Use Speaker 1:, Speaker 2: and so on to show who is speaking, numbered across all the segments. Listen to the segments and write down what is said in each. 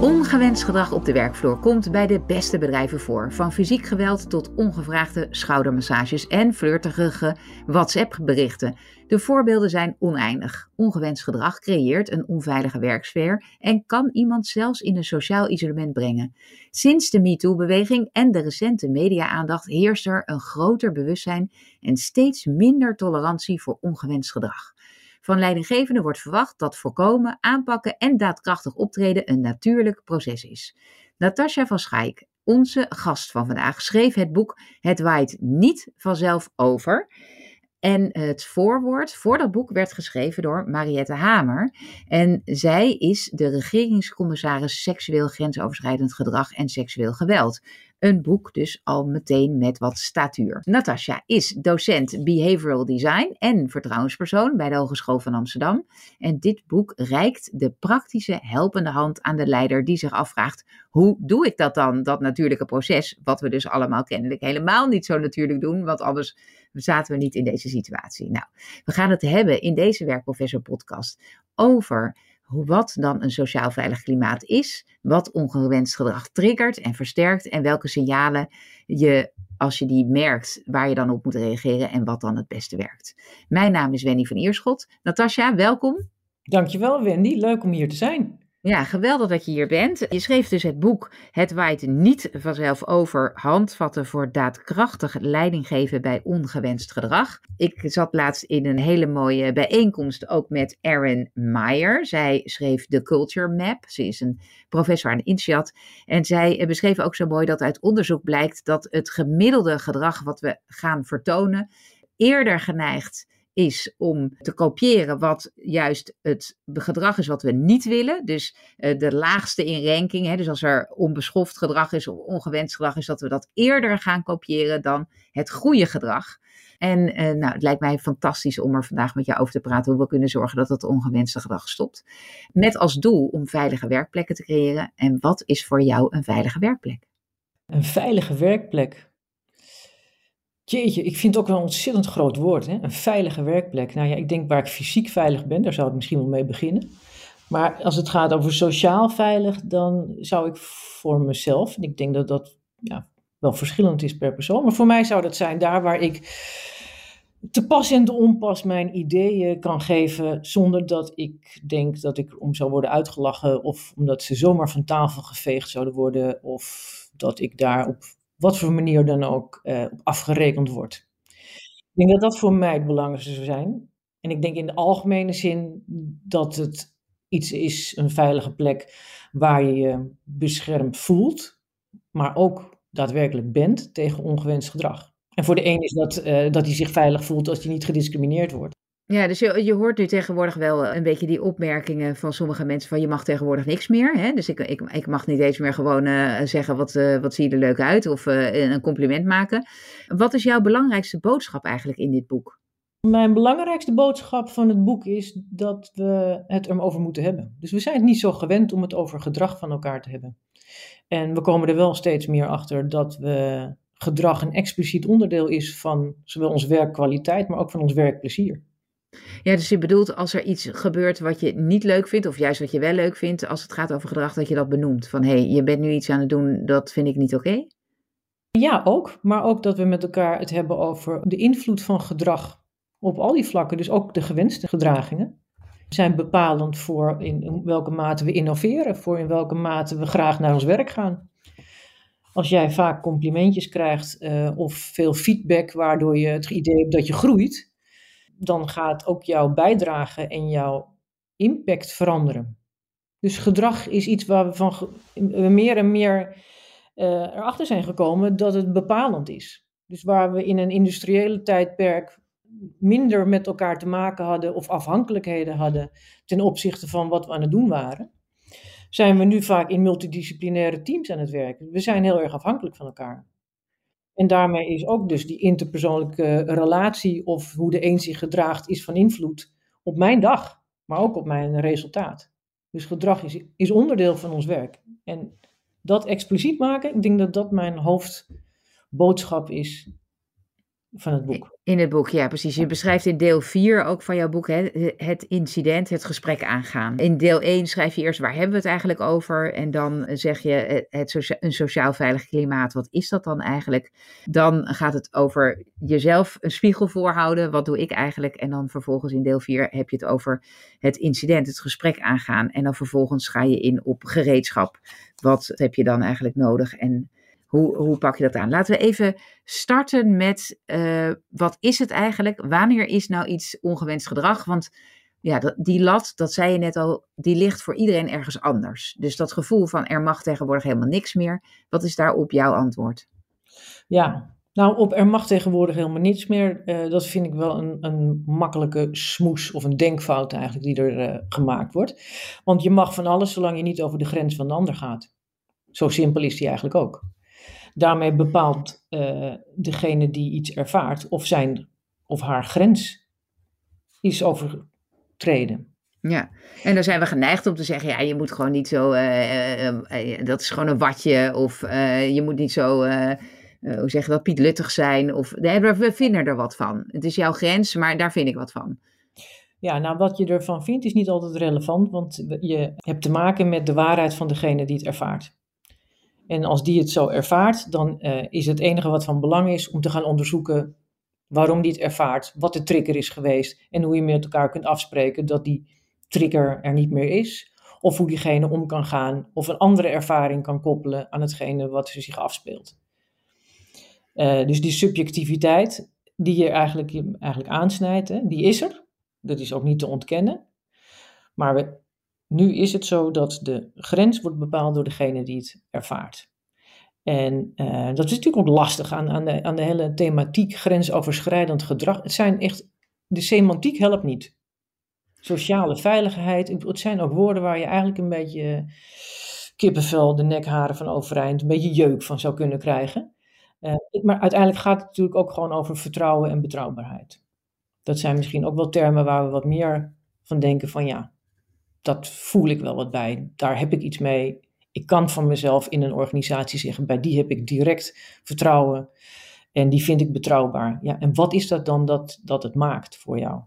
Speaker 1: Ongewenst gedrag op de werkvloer komt bij de beste bedrijven voor. Van fysiek geweld tot ongevraagde schoudermassages en flirterige WhatsApp-berichten. De voorbeelden zijn oneindig. Ongewenst gedrag creëert een onveilige werksfeer en kan iemand zelfs in een sociaal isolement brengen. Sinds de MeToo-beweging en de recente media-aandacht heerst er een groter bewustzijn en steeds minder tolerantie voor ongewenst gedrag. Van leidinggevenden wordt verwacht dat voorkomen, aanpakken en daadkrachtig optreden een natuurlijk proces is. Natasja van Schaik, onze gast van vandaag, schreef het boek Het waait niet vanzelf over. En het voorwoord voor dat boek werd geschreven door Mariette Hamer. En zij is de regeringscommissaris seksueel grensoverschrijdend gedrag en seksueel geweld. Een boek dus al meteen met wat statuur. Natasja is docent Behavioral Design en vertrouwenspersoon bij de Hogeschool van Amsterdam. En dit boek reikt de praktische helpende hand aan de leider die zich afvraagt: hoe doe ik dat dan, dat natuurlijke proces? Wat we dus allemaal kennelijk helemaal niet zo natuurlijk doen, want anders zaten we niet in deze situatie. Nou, we gaan het hebben in deze Werkprofessor podcast over wat dan een sociaal veilig klimaat is, wat ongewenst gedrag triggert en versterkt en welke signalen je, als je die merkt, waar je dan op moet reageren en wat dan het beste werkt. Mijn naam is Wendy van Ierschot. Natasja, welkom.
Speaker 2: Dankjewel Wendy, leuk om hier te zijn.
Speaker 1: Ja, geweldig dat je hier bent. Je schreef dus het boek Het waait niet vanzelf over handvatten voor daadkrachtig leidinggeven bij ongewenst gedrag. Ik zat laatst in een hele mooie bijeenkomst ook met Erin Meyer. Zij schreef de Culture Map. Ze is een professor aan INSEAD. En zij beschreef ook zo mooi dat uit onderzoek blijkt dat het gemiddelde gedrag wat we gaan vertonen eerder geneigd is om te kopiëren wat juist het gedrag is wat we niet willen. Dus uh, de laagste in ranking. Hè, dus als er onbeschoft gedrag is of ongewenst gedrag is, dat we dat eerder gaan kopiëren dan het goede gedrag. En uh, nou, het lijkt mij fantastisch om er vandaag met jou over te praten hoe we kunnen zorgen dat het ongewenste gedrag stopt. Met als doel om veilige werkplekken te creëren. En wat is voor jou een veilige werkplek?
Speaker 2: Een veilige werkplek. Jeetje, ik vind het ook wel een ontzettend groot woord. Hè? Een veilige werkplek. Nou ja, ik denk waar ik fysiek veilig ben, daar zou ik misschien wel mee beginnen. Maar als het gaat over sociaal veilig, dan zou ik voor mezelf, en ik denk dat dat ja, wel verschillend is per persoon, maar voor mij zou dat zijn daar waar ik te pas en te onpas mijn ideeën kan geven zonder dat ik denk dat ik om zou worden uitgelachen of omdat ze zomaar van tafel geveegd zouden worden of dat ik daar op wat voor manier dan ook uh, afgerekend wordt. Ik denk dat dat voor mij het belangrijkste zou zijn. En ik denk in de algemene zin dat het iets is, een veilige plek, waar je je beschermd voelt, maar ook daadwerkelijk bent tegen ongewenst gedrag. En voor de een is dat, uh, dat hij zich veilig voelt als hij niet gediscrimineerd wordt.
Speaker 1: Ja, dus je, je hoort nu tegenwoordig wel een beetje die opmerkingen van sommige mensen van je mag tegenwoordig niks meer. Hè? Dus ik, ik, ik mag niet eens meer gewoon uh, zeggen wat, uh, wat zie je er leuk uit of een compliment maken. Wat is jouw belangrijkste boodschap eigenlijk in dit boek?
Speaker 2: Mijn belangrijkste boodschap van het boek is dat we het erover moeten hebben. Dus we zijn niet zo gewend om het over gedrag van elkaar te hebben. En we komen er wel steeds meer achter dat we gedrag een expliciet onderdeel is van zowel ons werkkwaliteit, maar ook van ons werkplezier.
Speaker 1: Ja, dus je bedoelt als er iets gebeurt wat je niet leuk vindt, of juist wat je wel leuk vindt, als het gaat over gedrag, dat je dat benoemt. Van hé, hey, je bent nu iets aan het doen, dat vind ik niet oké?
Speaker 2: Ja, ook. Maar ook dat we met elkaar het hebben over de invloed van gedrag op al die vlakken. Dus ook de gewenste gedragingen zijn bepalend voor in welke mate we innoveren, voor in welke mate we graag naar ons werk gaan. Als jij vaak complimentjes krijgt uh, of veel feedback, waardoor je het idee hebt dat je groeit, dan gaat ook jouw bijdrage en jouw impact veranderen. Dus gedrag is iets waar we van meer en meer uh, erachter zijn gekomen dat het bepalend is. Dus waar we in een industriële tijdperk minder met elkaar te maken hadden of afhankelijkheden hadden ten opzichte van wat we aan het doen waren, zijn we nu vaak in multidisciplinaire teams aan het werken. We zijn heel erg afhankelijk van elkaar. En daarmee is ook dus die interpersoonlijke relatie of hoe de een zich gedraagt, is van invloed op mijn dag, maar ook op mijn resultaat. Dus gedrag is, is onderdeel van ons werk. En dat expliciet maken, ik denk dat dat mijn hoofdboodschap is van het boek.
Speaker 1: In het boek, ja, precies. Je beschrijft in deel 4 ook van jouw boek hè, het incident, het gesprek aangaan. In deel 1 schrijf je eerst waar hebben we het eigenlijk over? En dan zeg je het een sociaal veilig klimaat. Wat is dat dan eigenlijk? Dan gaat het over jezelf een spiegel voorhouden. Wat doe ik eigenlijk? En dan vervolgens in deel 4 heb je het over het incident, het gesprek aangaan. En dan vervolgens ga je in op gereedschap. Wat heb je dan eigenlijk nodig? En hoe, hoe pak je dat aan? Laten we even starten met uh, wat is het eigenlijk? Wanneer is nou iets ongewenst gedrag? Want ja, die lat, dat zei je net al, die ligt voor iedereen ergens anders. Dus dat gevoel van er mag tegenwoordig helemaal niks meer. Wat is daarop jouw antwoord?
Speaker 2: Ja, nou op er mag tegenwoordig helemaal niets meer. Uh, dat vind ik wel een, een makkelijke smoes of een denkfout eigenlijk die er uh, gemaakt wordt. Want je mag van alles zolang je niet over de grens van de ander gaat. Zo simpel is die eigenlijk ook. Daarmee bepaalt uh, degene die iets ervaart of zijn of haar grens is overtreden.
Speaker 1: Ja, en dan zijn we geneigd om te zeggen, ja, je moet gewoon niet zo, uh, uh, dat is gewoon een watje, of je moet niet zo, hoe zeg je dat, pietluttig zijn, of we vinden er wat van. Het is jouw grens, maar daar vind ik wat van.
Speaker 2: Ja, nou wat je ervan vindt is niet altijd relevant, want je hebt te maken met de waarheid van degene die het ervaart. En als die het zo ervaart, dan uh, is het enige wat van belang is om te gaan onderzoeken waarom die het ervaart, wat de trigger is geweest en hoe je met elkaar kunt afspreken dat die trigger er niet meer is. Of hoe diegene om kan gaan of een andere ervaring kan koppelen aan hetgene wat er zich afspeelt. Uh, dus die subjectiviteit die je eigenlijk, eigenlijk aansnijdt, hè, die is er. Dat is ook niet te ontkennen. Maar we, nu is het zo dat de grens wordt bepaald door degene die het ervaart. En uh, dat is natuurlijk ook lastig aan, aan, de, hele thematiek grensoverschrijdend gedrag. Het zijn echt, de semantiek helpt niet. Sociale veiligheid, het zijn ook woorden waar je eigenlijk een beetje kippenvel, de nekharen van overeind, een beetje jeuk van zou kunnen krijgen. Uh, maar uiteindelijk gaat het natuurlijk ook gewoon over vertrouwen en betrouwbaarheid. Dat zijn misschien ook wel termen waar we wat meer van denken van ja, dat voel ik wel wat bij. Daar heb ik iets mee. Ik kan van mezelf in een organisatie zeggen, bij die heb ik direct vertrouwen en die vind ik betrouwbaar. Ja, en wat is dat dan dat, dat het maakt voor jou?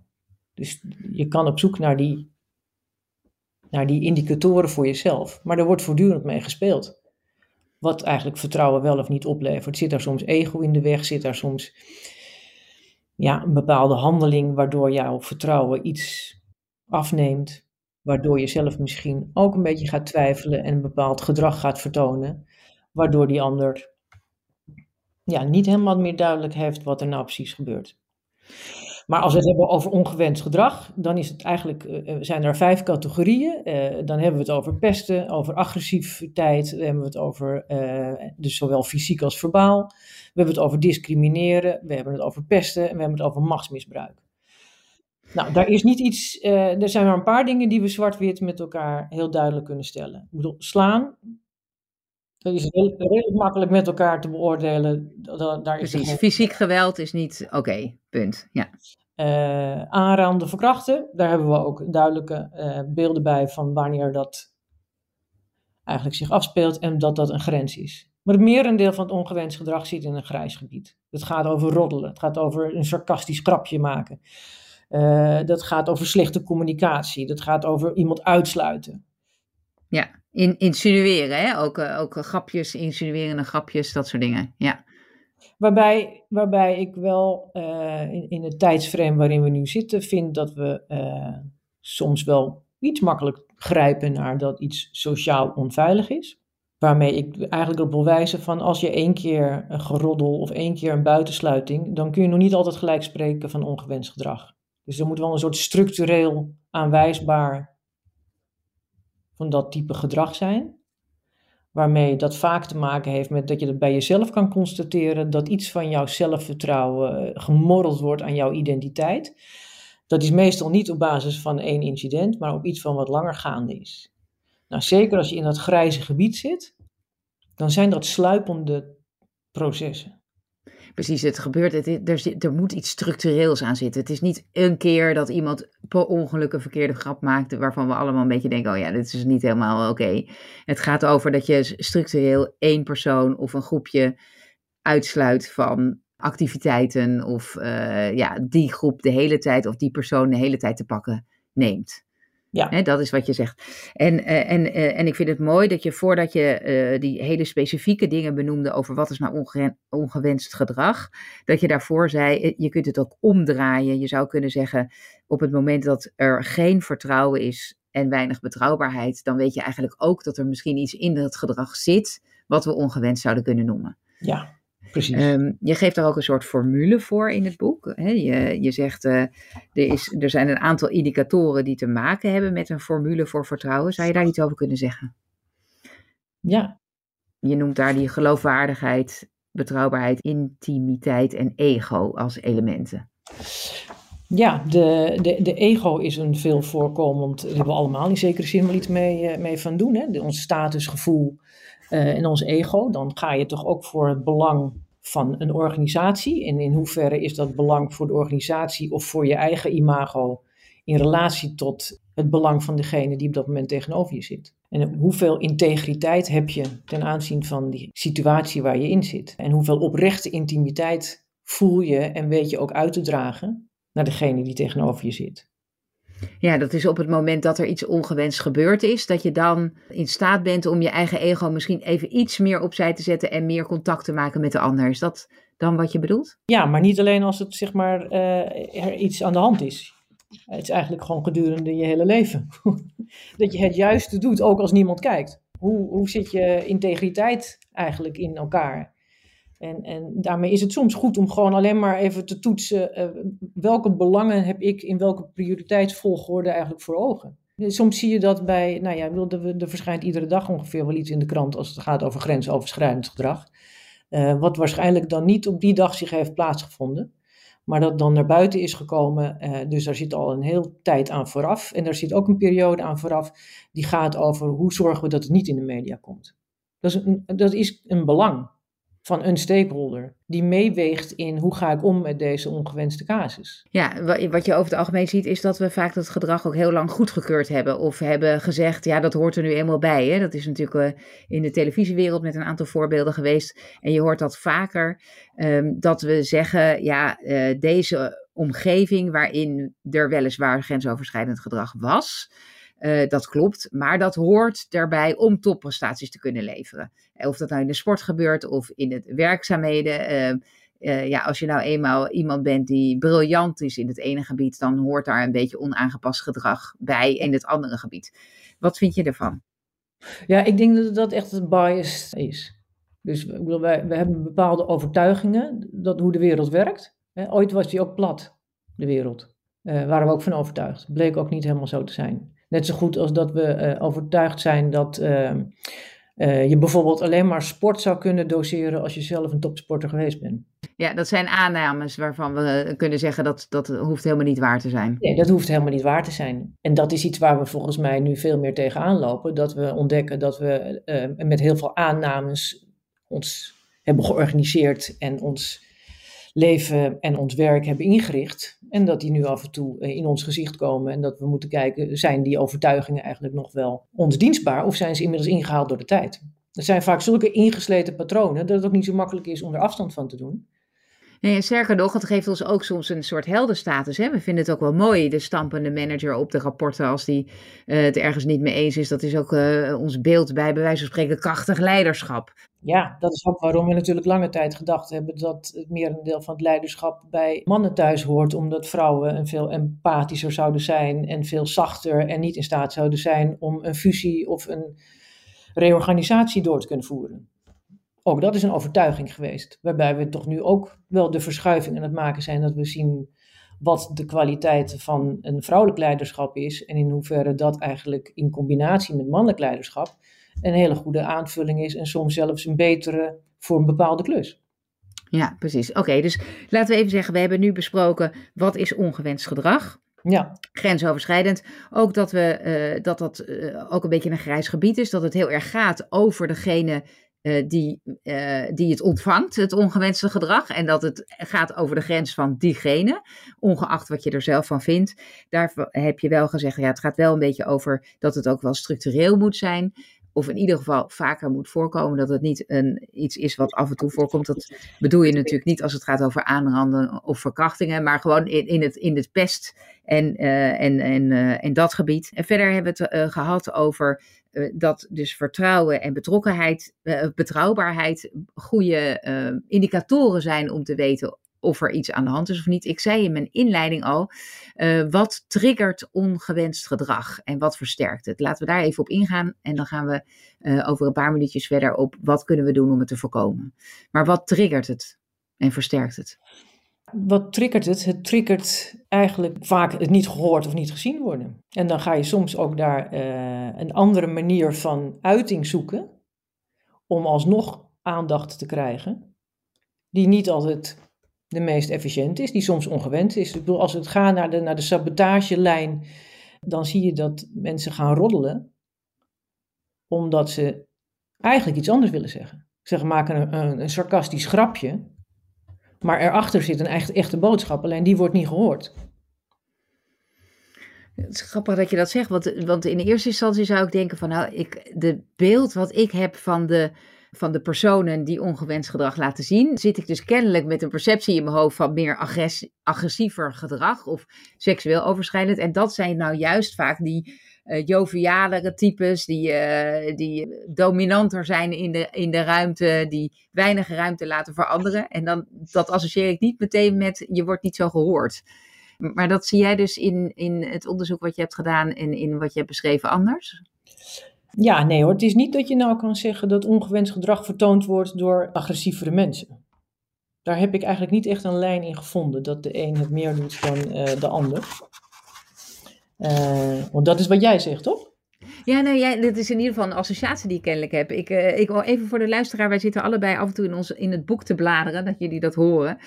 Speaker 2: Dus je kan op zoek naar die, naar die indicatoren voor jezelf, maar er wordt voortdurend mee gespeeld. Wat eigenlijk vertrouwen wel of niet oplevert. Zit daar soms ego in de weg? Zit daar soms ja, een bepaalde handeling waardoor jouw vertrouwen iets afneemt? Waardoor je zelf misschien ook een beetje gaat twijfelen en een bepaald gedrag gaat vertonen, waardoor die ander ja, niet helemaal meer duidelijk heeft wat er nou precies gebeurt. Maar als we het hebben over ongewenst gedrag, dan is het eigenlijk, uh, zijn er vijf categorieën. Uh, dan hebben we het over pesten, over agressiviteit, dan hebben we het over dus zowel fysiek als verbaal. We hebben het over discrimineren, we hebben het over pesten en we hebben het over machtsmisbruik. Nou, daar is niet iets. Uh, er zijn maar een paar dingen die we zwart-wit met elkaar heel duidelijk kunnen stellen. Ik bedoel, slaan. Dat is heel, redelijk makkelijk met elkaar te beoordelen.
Speaker 1: Daar is Precies, fysiek geweld is niet oké, punt. Ja.
Speaker 2: Uh, aanranden, verkrachten, daar hebben we ook duidelijke uh, beelden bij van wanneer dat eigenlijk zich afspeelt en dat dat een grens is. Maar het merendeel van het ongewenst gedrag zit in een grijs gebied. Het gaat over roddelen, het gaat over een sarcastisch grapje maken. Uh, dat gaat over slechte communicatie. Dat gaat over iemand uitsluiten.
Speaker 1: Ja, in, insinueren, hè? Ook, uh, ook grapjes, insinuerende grapjes, dat soort dingen. Ja.
Speaker 2: Waarbij, waarbij ik wel uh, in, in het tijdsframe waarin we nu zitten, vind dat we soms wel iets makkelijk grijpen naar dat iets sociaal onveilig is. Waarmee ik eigenlijk op wil wijzen van als je één keer een geroddel of één keer een buitensluiting, dan kun je nog niet altijd gelijk spreken van ongewenst gedrag. Dus er moet wel een soort structureel aanwijsbaar van dat type gedrag zijn. Waarmee dat vaak te maken heeft met dat je dat bij jezelf kan constateren. Dat iets van jouw zelfvertrouwen eh, gemorreld wordt aan jouw identiteit. Dat is meestal niet op basis van één incident, maar op iets van wat langer gaande is. Nou, zeker als je in dat grijze gebied zit, dan zijn dat sluipende processen.
Speaker 1: Precies, het gebeurt, er, zit, er moet iets structureels aan zitten. Het is niet een keer dat iemand per ongeluk een verkeerde grap maakt, waarvan we allemaal een beetje denken, oh ja, dit is niet helemaal oké. Het gaat over dat je structureel één persoon of een groepje uitsluit van activiteiten of uh, ja, die groep de hele tijd of die persoon de hele tijd te pakken neemt. Ja. dat is wat je zegt. En, uh, en, uh, en ik vind het mooi dat je voordat je die hele specifieke dingen benoemde over wat is nou ongewenst gedrag, dat je daarvoor zei, je kunt het ook omdraaien. Je zou kunnen zeggen, op het moment dat er geen vertrouwen is en weinig betrouwbaarheid, dan weet je eigenlijk ook dat er misschien iets in dat gedrag zit wat we ongewenst zouden kunnen noemen.
Speaker 2: Ja. Precies.
Speaker 1: Um, je geeft daar ook een soort formule voor in het boek. Je, je zegt, uh, er, is, er zijn een aantal indicatoren die te maken hebben met een formule voor vertrouwen. Zou je daar iets over kunnen zeggen?
Speaker 2: Ja.
Speaker 1: Je noemt daar die geloofwaardigheid, betrouwbaarheid, intimiteit en ego als elementen.
Speaker 2: Ja, de, de, de ego is een veel voorkomend, daar hebben we allemaal in zekere zin wel iets mee, eh, mee van doen. Hè? ons statusgevoel, uh, in ons ego, dan ga je toch ook voor het belang van een organisatie. En in hoeverre is dat belang voor de organisatie of voor je eigen imago in relatie tot het belang van degene die op dat moment tegenover je zit? En hoeveel integriteit heb je ten aanzien van die situatie waar je in zit? En hoeveel oprechte intimiteit voel je en weet je ook uit te dragen naar degene die tegenover je zit?
Speaker 1: Ja, dat is op het moment dat er iets ongewenst gebeurd is, dat je dan in staat bent om je eigen ego misschien even iets meer opzij te zetten en meer contact te maken met de ander. Is dat dan wat je bedoelt?
Speaker 2: Ja, maar niet alleen als het zeg maar uh, er iets aan de hand is. Het is eigenlijk gewoon gedurende je hele leven. dat je het juiste doet, ook als niemand kijkt. Hoe, hoe zit je integriteit eigenlijk in elkaar? En, en daarmee is het soms goed om gewoon alleen maar even te toetsen uh, welke belangen heb ik in welke prioriteitsvolgorde eigenlijk voor ogen. Soms zie je dat bij, nou ja, er, er verschijnt iedere dag ongeveer wel iets in de krant als het gaat over grensoverschrijdend gedrag. Uh, wat waarschijnlijk dan niet op die dag zich heeft plaatsgevonden, maar dat dan naar buiten is gekomen. Uh, dus daar zit al een heel tijd aan vooraf. En daar zit ook een periode aan vooraf die gaat over hoe zorgen we dat het niet in de media komt. Dat is een, dat is een belang van een stakeholder die meeweegt in hoe ga ik om met deze ongewenste casus.
Speaker 1: Ja, wat je over het algemeen ziet is dat we vaak dat gedrag ook heel lang goedgekeurd hebben of hebben gezegd, ja dat hoort er nu eenmaal bij. Hè? Dat is natuurlijk uh, in de televisiewereld met een aantal voorbeelden geweest en je hoort dat vaker, um, dat we zeggen, ja uh, deze omgeving waarin er weliswaar grensoverschrijdend gedrag was, uh, dat klopt, maar dat hoort daarbij om topprestaties te kunnen leveren. Eh, of dat nou in de sport gebeurt of in het werkzaamheden. Uh, uh, ja, als je nou eenmaal iemand bent die briljant is in het ene gebied, dan hoort daar een beetje onaangepast gedrag bij in het andere gebied. Wat vind je ervan?
Speaker 2: Ja, ik denk dat dat echt een bias is. Dus we, we hebben bepaalde overtuigingen dat hoe de wereld werkt. Ooit was die ook plat, de wereld. Uh, waren we ook van overtuigd. Bleek ook niet helemaal zo te zijn. Net zo goed als dat we uh, overtuigd zijn dat uh, uh, je bijvoorbeeld alleen maar sport zou kunnen doseren als je zelf een topsporter geweest bent.
Speaker 1: Ja, dat zijn aannames waarvan we kunnen zeggen dat dat hoeft helemaal niet waar te zijn.
Speaker 2: Nee, dat hoeft helemaal niet waar te zijn. En dat is iets waar we volgens mij nu veel meer tegenaan lopen. Dat we ontdekken dat we met heel veel aannames ons hebben georganiseerd en ons leven en ons werk hebben ingericht. En dat die nu af en toe eh, in ons gezicht komen. En dat we moeten kijken, zijn die overtuigingen eigenlijk nog wel ons dienstbaar? Of zijn ze inmiddels ingehaald door de tijd? Het zijn vaak zulke ingesleten patronen dat het ook niet zo makkelijk is om er afstand van te doen.
Speaker 1: Nee, sterker nog, het geeft ons ook soms een soort heldenstatus. Hè? We vinden het ook wel mooi, de stampende manager op de rapporten, als die uh, het ergens niet mee eens is. Dat is ook uh, ons beeld bij, bij wijze van spreken, krachtig leiderschap.
Speaker 2: Ja, dat is ook waarom we natuurlijk lange tijd gedacht hebben dat het merendeel van het leiderschap bij mannen thuis hoort, omdat vrouwen een veel empathischer zouden zijn en veel zachter en niet in staat zouden zijn om een fusie of een reorganisatie door te kunnen voeren. Ook dat is een overtuiging geweest, waarbij we toch nu ook wel de verschuiving aan het maken zijn dat we zien wat de kwaliteit van een vrouwelijk leiderschap is en in hoeverre dat eigenlijk in combinatie met mannelijk leiderschap een hele goede aanvulling is en soms zelfs een betere voor een bepaalde klus.
Speaker 1: Ja, precies. Oké, dus laten we even zeggen, we hebben nu besproken wat is ongewenst gedrag.
Speaker 2: Ja.
Speaker 1: Grensoverschrijdend. Ook dat, we, uh, dat dat uh, ook een beetje een grijs gebied is. Dat het heel erg gaat over degene uh, die, uh, die het ontvangt, het ongewenste gedrag. En dat het gaat over de grens van diegene, ongeacht wat je er zelf van vindt. Daar heb je wel gezegd, ja, het gaat wel een beetje over dat het ook wel structureel moet zijn of in ieder geval vaker moet voorkomen. Dat het niet een, iets is wat af en toe voorkomt. Dat bedoel je natuurlijk niet als het gaat over aanranden of verkrachtingen, maar gewoon in, in, het, in het pest en, uh, en, en, en dat gebied. En verder hebben we het gehad over dat dus vertrouwen en betrokkenheid, betrouwbaarheid goede indicatoren zijn om te weten of er iets aan de hand is of niet. Ik zei in mijn inleiding al, wat triggert ongewenst gedrag en wat versterkt het? Laten we daar even op ingaan en dan gaan we over een paar minuutjes verder op wat kunnen we doen om het te voorkomen. Maar wat triggert het en versterkt het?
Speaker 2: Wat triggert het? Het triggert eigenlijk vaak het niet gehoord of niet gezien worden. En dan ga je soms ook daar uh, een andere manier van uiting zoeken om alsnog aandacht te krijgen, die niet altijd de meest efficiënt is, die soms ongewend is. Ik bedoel, als het gaat naar de, naar de sabotagelijn, dan zie je dat mensen gaan roddelen, omdat ze eigenlijk iets anders willen zeggen. Ze maken een, een sarcastisch grapje, maar erachter zit een echt, echte boodschap, alleen die wordt niet gehoord.
Speaker 1: Het is grappig dat je dat zegt, want, want in eerste instantie zou ik denken van nou, ik, de beeld wat ik heb van de van de personen die ongewenst gedrag laten zien, zit ik dus kennelijk met een perceptie in mijn hoofd van meer agressiever gedrag of seksueel overschrijdend. En dat zijn nou juist vaak die uh, jovialere types, die, uh, die dominanter zijn in de, in de ruimte, die weinig ruimte laten veranderen. En dan, dat associeer ik niet meteen met je wordt niet zo gehoord. Maar dat zie jij dus in, in het onderzoek wat je hebt gedaan en in wat je hebt beschreven anders?
Speaker 2: Ja, nee hoor. Het is niet dat je nou kan zeggen dat ongewenst gedrag vertoond wordt door agressievere mensen. Daar heb ik eigenlijk niet echt een lijn in gevonden, dat de een het meer doet dan uh, de ander. Uh, want dat is wat jij zegt, toch?
Speaker 1: Ja, nou, jij, dit is in ieder geval een associatie die ik kennelijk heb. Ik, uh, ik wil even voor de luisteraar, wij zitten allebei af en toe in, ons, in het boek te bladeren, dat jullie dat horen.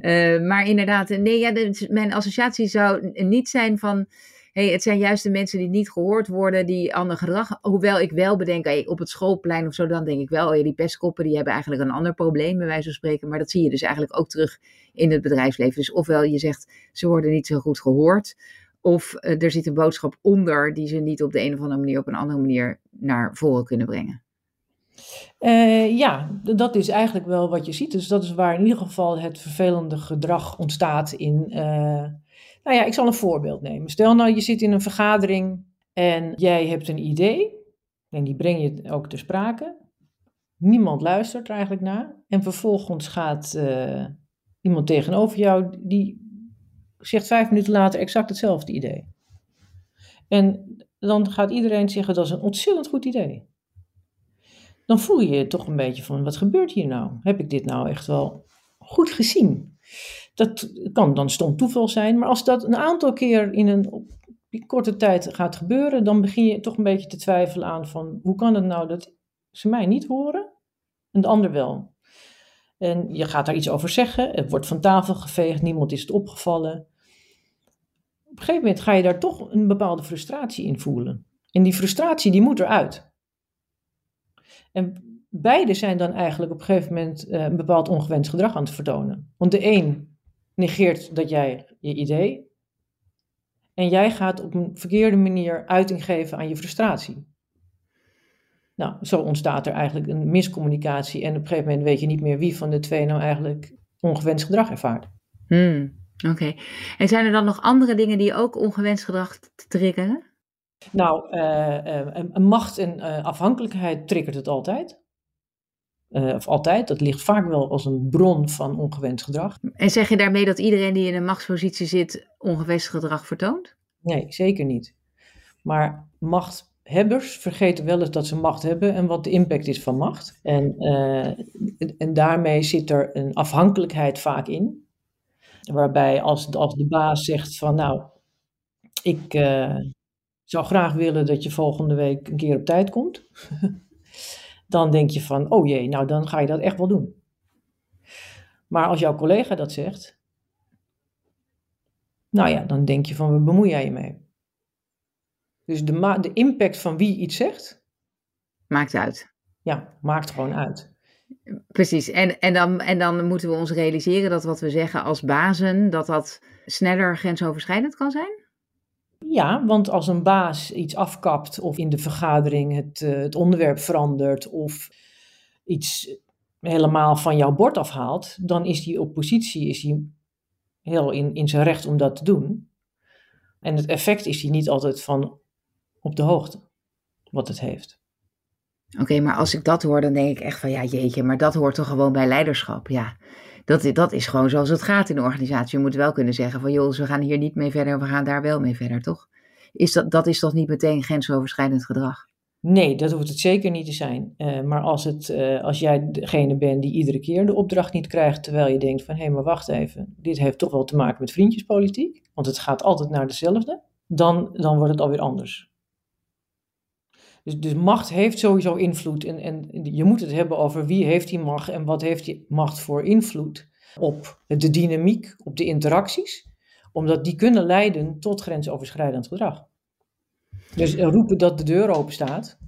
Speaker 1: Uh, maar inderdaad, nee, ja, de, mijn associatie zou niet zijn van hey, het zijn juist de mensen die niet gehoord worden, die ander gedrag. Hoewel ik wel bedenk, hey, op het schoolplein of zo, dan denk ik wel, oh ja, die pestkoppen die hebben eigenlijk een ander probleem, bij wijze van spreken. Maar dat zie je dus eigenlijk ook terug in het bedrijfsleven. Dus ofwel je zegt, ze worden niet zo goed gehoord. Of uh, er zit een boodschap onder die ze niet op de een of andere manier op een andere manier naar voren kunnen brengen.
Speaker 2: Uh, ja, dat is eigenlijk wel wat je ziet. Dus dat is waar in ieder geval het vervelende gedrag ontstaat in, uh, nou ja, ik zal een voorbeeld nemen. Stel nou, je zit in een vergadering en jij hebt een idee. En die breng je ook ter sprake. Niemand luistert er eigenlijk naar. En vervolgens gaat iemand tegenover jou, die zegt vijf minuten later exact hetzelfde idee. En dan gaat iedereen zeggen dat is een ontzettend goed idee. Dan voel je je toch een beetje van, wat gebeurt hier nou? Heb ik dit nou echt wel goed gezien? Dat kan dan stom toeval zijn, maar als dat een aantal keer in een korte tijd gaat gebeuren, dan begin je toch een beetje te twijfelen aan van hoe kan het nou dat ze mij niet horen en de ander wel. En je gaat daar iets over zeggen, het wordt van tafel geveegd, niemand is het opgevallen. Een gegeven moment ga je daar toch een bepaalde frustratie in voelen. En die frustratie die moet eruit. En beide zijn dan eigenlijk op een gegeven moment uh, een bepaald ongewenst gedrag aan het vertonen. Want de een negeert dat jij je idee. En jij gaat op een verkeerde manier uiting geven aan je frustratie. Nou, zo ontstaat er eigenlijk een miscommunicatie. En op een gegeven moment weet je niet meer wie van de twee nou eigenlijk ongewenst gedrag ervaart.
Speaker 1: Hmm, Oké. En zijn er dan nog andere dingen die ook ongewenst gedrag triggeren?
Speaker 2: Nou, uh, macht en uh, afhankelijkheid triggert het altijd. Uh, of altijd, dat ligt vaak wel als een bron van ongewenst gedrag.
Speaker 1: En zeg je daarmee dat iedereen die in een machtspositie zit ongewenst gedrag vertoont?
Speaker 2: Nee, zeker niet. Maar machthebbers vergeten wel eens dat ze macht hebben en wat de impact is van macht. En, uh, en daarmee zit er een afhankelijkheid vaak in. Waarbij als, als de baas zegt van nou, ik uh, zou graag willen dat je volgende week een keer op tijd komt. dan denk je van, oh jee, nou dan ga je dat echt wel doen. Maar als jouw collega dat zegt, nou ja, dan denk je van, waar bemoei jij je mee? Dus de, de impact van wie iets zegt...
Speaker 1: Maakt uit.
Speaker 2: ja, maakt gewoon uit.
Speaker 1: Precies, en, en, dan, en dan moeten we ons realiseren dat wat we zeggen als bazen, dat dat sneller grensoverschrijdend kan zijn?
Speaker 2: Ja, want als een baas iets afkapt of in de vergadering het, uh, het onderwerp verandert of iets helemaal van jouw bord afhaalt, dan is die oppositie is die heel in, in zijn recht om dat te doen. En het effect is die niet altijd van op de hoogte wat het heeft.
Speaker 1: Oké, maar als ik dat hoor, dan denk ik echt van ja, jeetje, maar dat hoort toch gewoon bij leiderschap. Ja, dat, dat is gewoon zoals het gaat in de organisatie. Je moet wel kunnen zeggen van joh, we gaan hier niet mee verder, we gaan daar wel mee verder, toch? Is dat, dat is toch niet meteen grensoverschrijdend gedrag?
Speaker 2: Nee, dat hoeft het zeker niet te zijn. Uh, maar als, het, uh, als jij degene bent die iedere keer de opdracht niet krijgt, terwijl je denkt van hé, hey, maar wacht even, dit heeft toch wel te maken met vriendjespolitiek, want het gaat altijd naar dezelfde, dan, dan wordt het alweer anders. Dus, dus macht heeft sowieso invloed. En, en je moet het hebben over wie heeft die macht en wat heeft die macht voor invloed op de dynamiek, op de interacties. Omdat die kunnen leiden tot grensoverschrijdend gedrag. Dus roepen dat de deur open staat,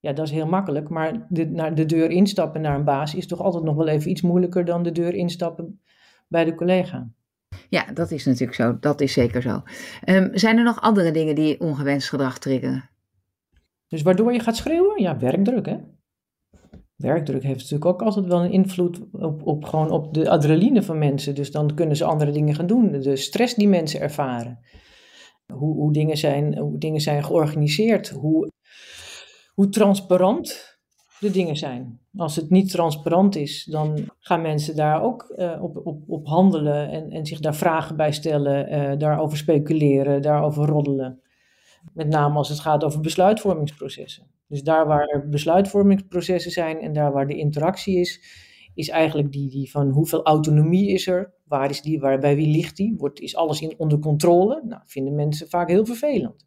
Speaker 2: ja, dat is heel makkelijk. Maar de, naar de deur instappen naar een baas is toch altijd nog wel even iets moeilijker dan de deur instappen bij de collega.
Speaker 1: Ja, dat is natuurlijk zo. Dat is zeker zo. Um, zijn er nog andere dingen die ongewenst gedrag triggeren?
Speaker 2: Dus waardoor je gaat schreeuwen? Ja, werkdruk hè. Werkdruk heeft natuurlijk ook altijd wel een invloed op, op, gewoon op de adrenaline van mensen. Dus dan kunnen ze andere dingen gaan doen. De stress die mensen ervaren. Hoe, hoe, dingen, zijn, hoe dingen zijn georganiseerd. Hoe, hoe transparant de dingen zijn. Als het niet transparant is, dan gaan mensen daar ook uh, op, op, op handelen en, en zich daar vragen bij stellen, uh, daarover speculeren, daarover roddelen. Met name als het gaat over besluitvormingsprocessen. Dus daar waar besluitvormingsprocessen zijn en daar waar de interactie is, is eigenlijk die, die van hoeveel autonomie is er, waar is die, waar, bij wie ligt die, wordt, is alles in, onder controle? Nou, vinden mensen vaak heel vervelend.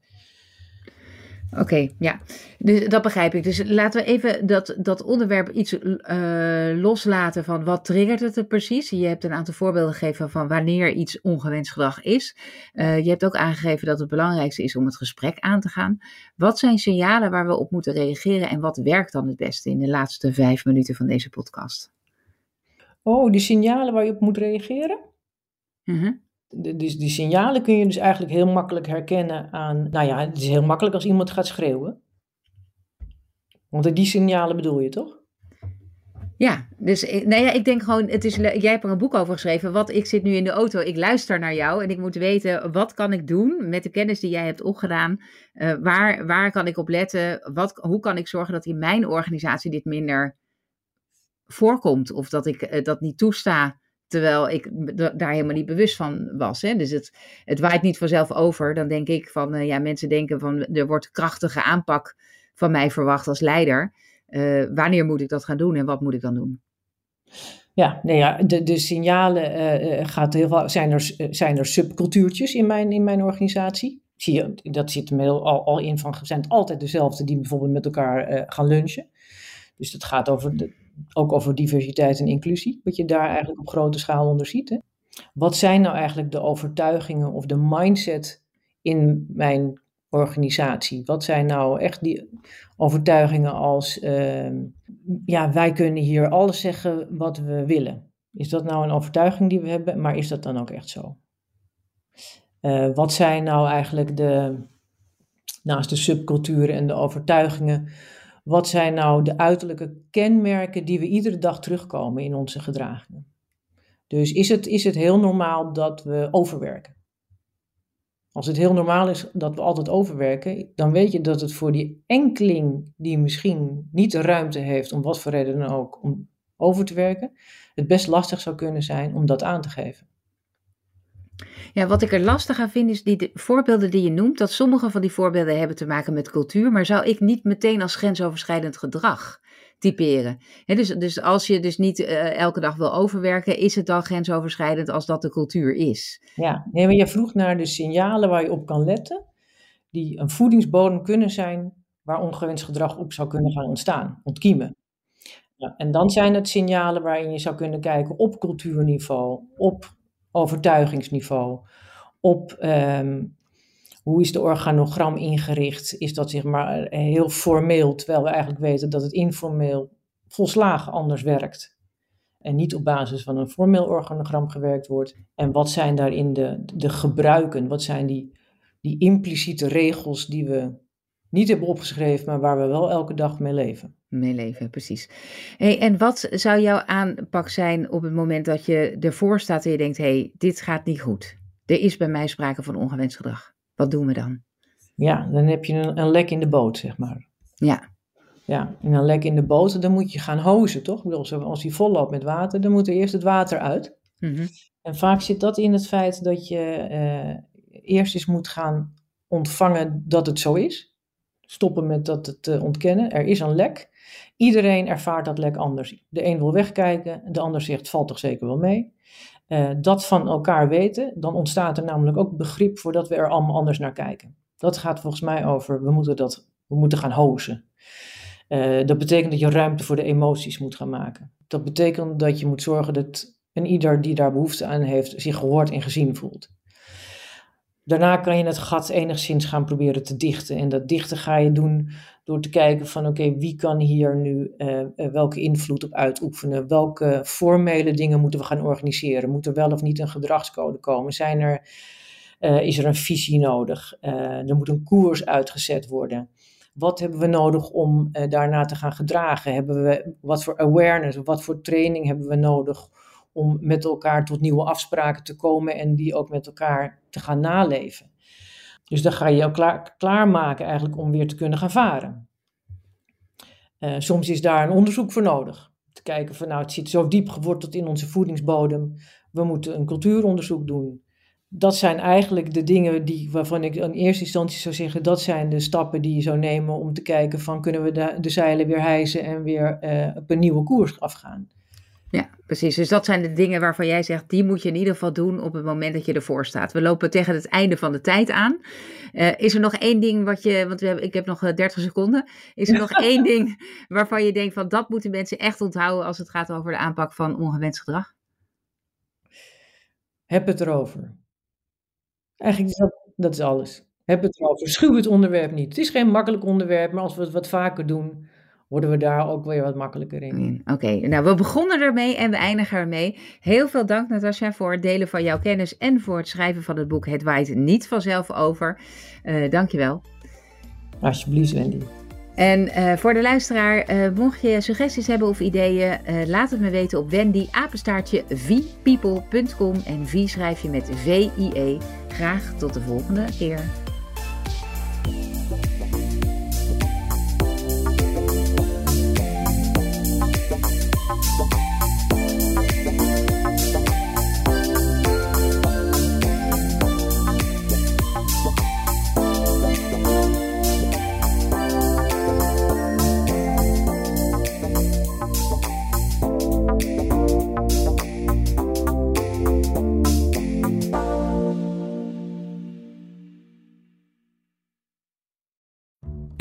Speaker 1: Oké, ja, dus dat begrijp ik. Dus laten we even dat, dat onderwerp iets uh, loslaten van wat triggert het er precies. Je hebt een aantal voorbeelden gegeven van wanneer iets ongewenst gedrag is. Uh, je hebt ook aangegeven dat het belangrijkste is om het gesprek aan te gaan. Wat zijn signalen waar we op moeten reageren en wat werkt dan het beste in de laatste vijf minuten van deze podcast?
Speaker 2: Oh, die signalen waar je op moet reageren?
Speaker 1: Uh -huh
Speaker 2: dus die signalen kun je dus eigenlijk heel makkelijk herkennen aan, nou ja, het is heel makkelijk als iemand gaat schreeuwen. Want die signalen bedoel je toch?
Speaker 1: Ja, dus nou ja, ik denk gewoon, het is, jij hebt er een boek over geschreven. Wat, ik zit nu in de auto, ik luister naar jou en ik moet weten, wat kan ik doen met de kennis die jij hebt opgedaan? Uh, waar, waar kan ik op letten? Wat, hoe kan ik zorgen dat in mijn organisatie dit minder voorkomt? Of dat ik uh, dat niet toesta Terwijl ik daar helemaal niet bewust van was. Hè? Dus het, het waait niet vanzelf over. Dan denk ik van, uh, ja, mensen denken van, er wordt krachtige aanpak van mij verwacht als leider. Uh, wanneer moet ik dat gaan doen en wat moet ik dan doen?
Speaker 2: Ja, nee, ja de, signalen uh, gaat heel veel, zijn, er, zijn er subcultuurtjes in mijn, in mijn organisatie. Zie je, dat zit er al, al in van, zijn het altijd dezelfde die bijvoorbeeld met elkaar gaan lunchen. Dus het gaat over de, ook over diversiteit en inclusie, wat je daar eigenlijk op grote schaal onder ziet. Hè? Wat zijn nou eigenlijk de overtuigingen of de mindset in mijn organisatie? Wat zijn nou echt die overtuigingen als, uh, ja, wij kunnen hier alles zeggen wat we willen? Is dat nou een overtuiging die we hebben, maar is dat dan ook echt zo? Uh, wat zijn nou eigenlijk de, naast de subculturen en de overtuigingen, wat zijn nou de uiterlijke kenmerken die we iedere dag terugkomen in onze gedragingen? Dus is het, is het heel normaal dat we overwerken? Als het heel normaal is dat we altijd overwerken, dan weet je dat het voor die enkeling die misschien niet de ruimte heeft, om wat voor reden dan ook, om over te werken, het best lastig zou kunnen zijn om dat aan te geven.
Speaker 1: Ja, wat ik er lastig aan vind is die de voorbeelden die je noemt, dat sommige van die voorbeelden hebben te maken met cultuur, maar zou ik niet meteen als grensoverschrijdend gedrag typeren. dus, dus als je dus niet uh, elke dag wil overwerken, is het dan grensoverschrijdend als dat de cultuur is?
Speaker 2: Ja, nee, maar je vroeg naar de signalen waar je op kan letten, die een voedingsbodem kunnen zijn waar ongewenst gedrag op zou kunnen gaan ontstaan, ontkiemen. Ja, en dan zijn het signalen waarin je zou kunnen kijken op cultuurniveau, op overtuigingsniveau, op, um, Hoe is de organogram ingericht? Is dat zeg maar heel formeel, terwijl we eigenlijk weten dat het informeel volslagen anders werkt? En niet op basis van een formeel organogram gewerkt wordt. En wat zijn daarin de, de gebruiken? Wat zijn die, die impliciete regels die we niet hebben opgeschreven, maar waar we wel elke dag mee leven?
Speaker 1: Mee leven, precies. Hey, en wat zou jouw aanpak zijn op het moment dat je ervoor staat en je denkt: hé, hey, dit gaat niet goed? Er is bij mij sprake van ongewenst gedrag. Wat doen we dan?
Speaker 2: Ja, dan heb je een, een lek in de boot, zeg maar.
Speaker 1: Ja.
Speaker 2: Ja, en een lek in de boot, dan moet je gaan hozen, toch? Ik bedoel, als die vol loopt met water, dan moet er eerst het water uit.
Speaker 1: Mhm.
Speaker 2: En vaak zit dat in het feit dat je eh, eerst eens moet gaan ontvangen dat het zo is. Stoppen met dat het uh, ontkennen. Er is een lek. Iedereen ervaart dat lek anders. De een wil wegkijken, de ander zegt valt toch zeker wel mee. Uh, dat van elkaar weten, dan ontstaat er namelijk ook begrip voor dat we er allemaal anders naar kijken. Dat gaat volgens mij over, we moeten, dat, we moeten gaan hozen. Uh, dat betekent dat je ruimte voor de emoties moet gaan maken. Dat betekent dat je moet zorgen dat een ieder die daar behoefte aan heeft, zich gehoord en gezien voelt. Daarna kan je het gat enigszins gaan proberen te dichten. En dat dichten ga je doen door te kijken van oké, wie kan hier nu uh, welke invloed op uitoefenen? Welke formele dingen moeten we gaan organiseren? Moet er wel of niet een gedragscode komen? Zijn er, uh, is er een visie nodig? er moet een koers uitgezet worden. Wat hebben we nodig om daarna te gaan gedragen? Hebben we, wat voor awareness, wat voor training hebben we nodig om met elkaar tot nieuwe afspraken te komen en die ook met elkaar te gaan naleven. Dus dan ga je jou klaar, klaarmaken eigenlijk om weer te kunnen gaan varen. Uh, soms is daar een onderzoek voor nodig. Te kijken van nou het zit zo diep geworteld in onze voedingsbodem. We moeten een cultuuronderzoek doen. Dat zijn eigenlijk de dingen die, waarvan ik in eerste instantie zou zeggen, dat zijn de stappen die je zou nemen om te kijken van kunnen we de, zeilen weer hijsen en weer uh, op een nieuwe koers afgaan.
Speaker 1: Precies. Dus dat zijn de dingen waarvan jij zegt, die moet je in ieder geval doen op het moment dat je ervoor staat. We lopen tegen het einde van de tijd aan. Uh, is er nog één ding wat je, want we hebben, ik heb nog 30 seconden. Is er nog één ding waarvan je denkt van dat moeten mensen echt onthouden als het gaat over de aanpak van ongewenst gedrag?
Speaker 2: Heb het erover. Eigenlijk is dat, dat is alles. Heb het erover. Schuw het onderwerp niet. Het is geen makkelijk onderwerp, maar als we het wat vaker doen, worden we daar ook weer wat makkelijker in.
Speaker 1: Oké, okay. nou we begonnen ermee en we eindigen ermee. Heel veel dank Natasja voor het delen van jouw kennis en voor het schrijven van het boek Het waait niet vanzelf over. Uh, dankjewel.
Speaker 2: Alsjeblieft Wendy.
Speaker 1: En uh, voor de luisteraar, uh, mocht je suggesties hebben of ideeën, uh, laat het me weten op wendyapenstaartje vpeople.com en V schrijf je met V-I-E. Graag tot de volgende keer.